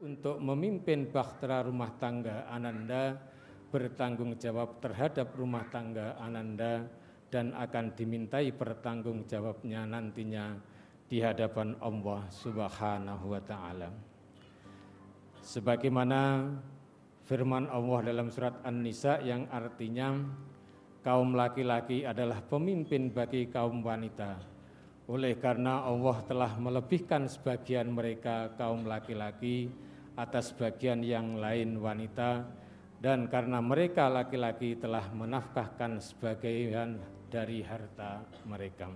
untuk memimpin bahtera rumah tangga Ananda bertanggung jawab terhadap rumah tangga Ananda dan akan dimintai pertanggungjawabnya nantinya di hadapan Allah Subhanahu wa taala. Sebagaimana firman Allah dalam surat An-Nisa yang artinya kaum laki-laki adalah pemimpin bagi kaum wanita. Oleh karena Allah telah melebihkan sebagian mereka kaum laki-laki atas bagian yang lain wanita dan karena mereka laki-laki telah menafkahkan sebagian dari harta mereka.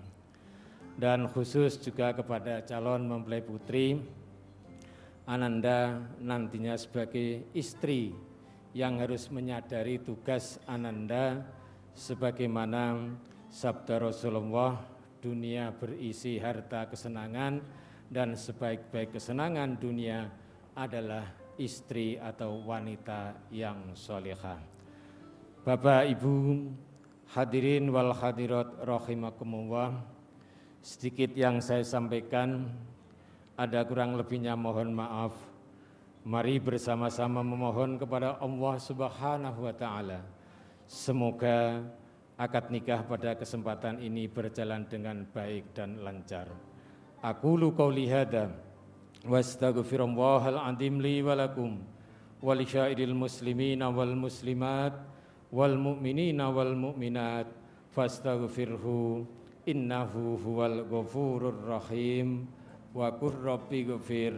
Dan khusus juga kepada calon mempelai putri Ananda nantinya sebagai istri yang harus menyadari tugas Ananda sebagaimana sabda Rasulullah dunia berisi harta kesenangan dan sebaik-baik kesenangan dunia adalah istri atau wanita yang solehah. Bapak Ibu hadirin wal hadirat rahimakumullah sedikit yang saya sampaikan ada kurang lebihnya mohon maaf. Mari bersama-sama memohon kepada Allah Subhanahu wa taala Semoga akad nikah pada kesempatan ini berjalan dengan baik dan lancar. Aku lu qauli hadza wa astaghfirullahal azim li wa lakum wa li syairil muslimina wal muslimat wal mu'minina wal mu'minat. Fastaghfirhu innahu huwal ghafurur rahim. Wa qur rabbi ghfir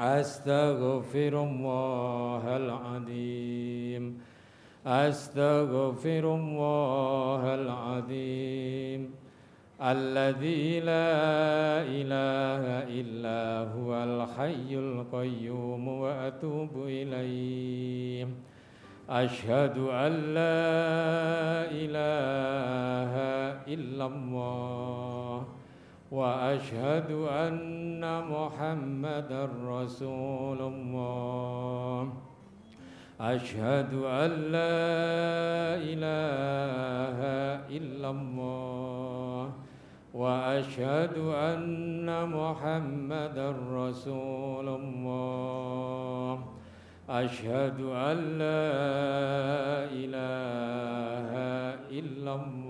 أستغفر الله العظيم. أستغفر الله العظيم. الذي لا إله إلا هو الحي القيوم وأتوب إليه. أشهد أن لا إله إلا الله. وأشهد أن محمدا رسول الله. أشهد أن لا إله إلا الله. وأشهد أن محمدا رسول الله. أشهد أن لا إله إلا الله.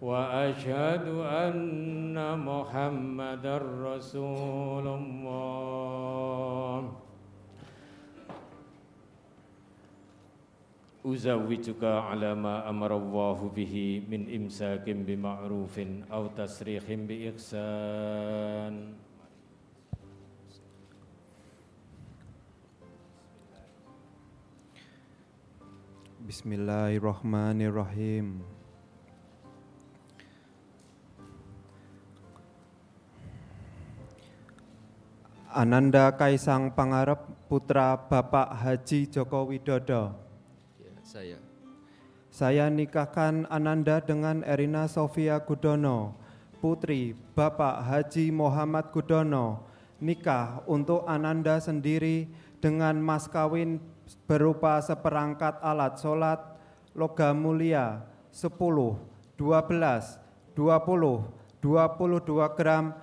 وأشهد أن محمدا رسول الله أزوجك على ما أمر الله به من إمساك بمعروف أو تسريح بإحسان Bismillahirrahmanirrahim. Ananda Kaisang Pangarep putra Bapak Haji Joko Widodo. Ya, saya. Saya nikahkan Ananda dengan Erina Sofia Gudono, putri Bapak Haji Muhammad Gudono. Nikah untuk Ananda sendiri dengan mas kawin berupa seperangkat alat sholat, logam mulia, 10, 12, 20, 22 gram,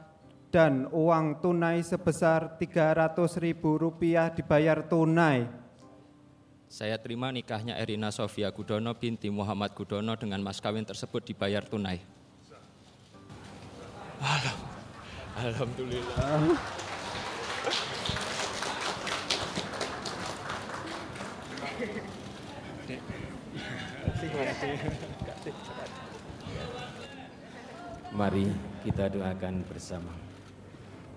dan uang tunai sebesar 300 ribu rupiah dibayar tunai. Saya terima nikahnya Erina Sofia Gudono binti Muhammad Gudono dengan mas kawin tersebut dibayar tunai. Alhamdulillah. Mari kita doakan bersama.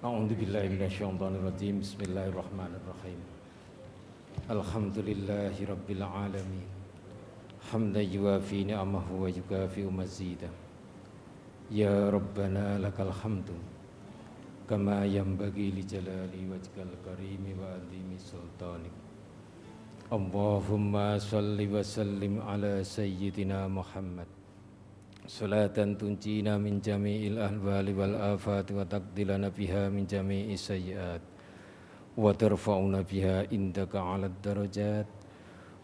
A'udzubillahiminasyaitonirrajim. Bismillahirrahmanirrahim. Alhamdulillahi rabbil alamin. Wa yukafi mazida. Ya Rabbana lakal hamdu kama yanbaghi li jalali wajhikal karimi wa azimi. Allahumma salli wa sallim ala sayyidina Muhammad salatan tunjina min jami'il ahwali wal afat wa taqdilana biha min jami'i sayyiat. Wa tarfa'una biha indaka 'alad darajat.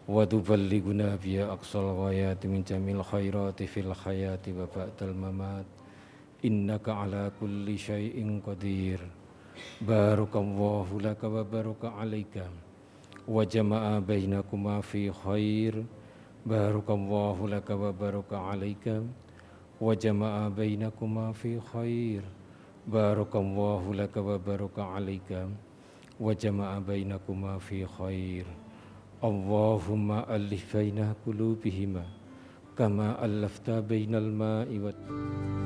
Wa tuballighuna biha aqsal ghayati min jamil khairati fil hayati wa ba'dal mamat. Innaka 'ala kulli syai'in qadir. Barakallahu laka wa baraka 'alaika wa jama'a bainakuma fi khair. Barakallahu laka wa baraka 'alaika وجمع بينكما في خير بارك الله لك وبارك عليك وجمع بينكما في خير اللهم ألف بين قلوبهما كما ألفت بين الماء والماء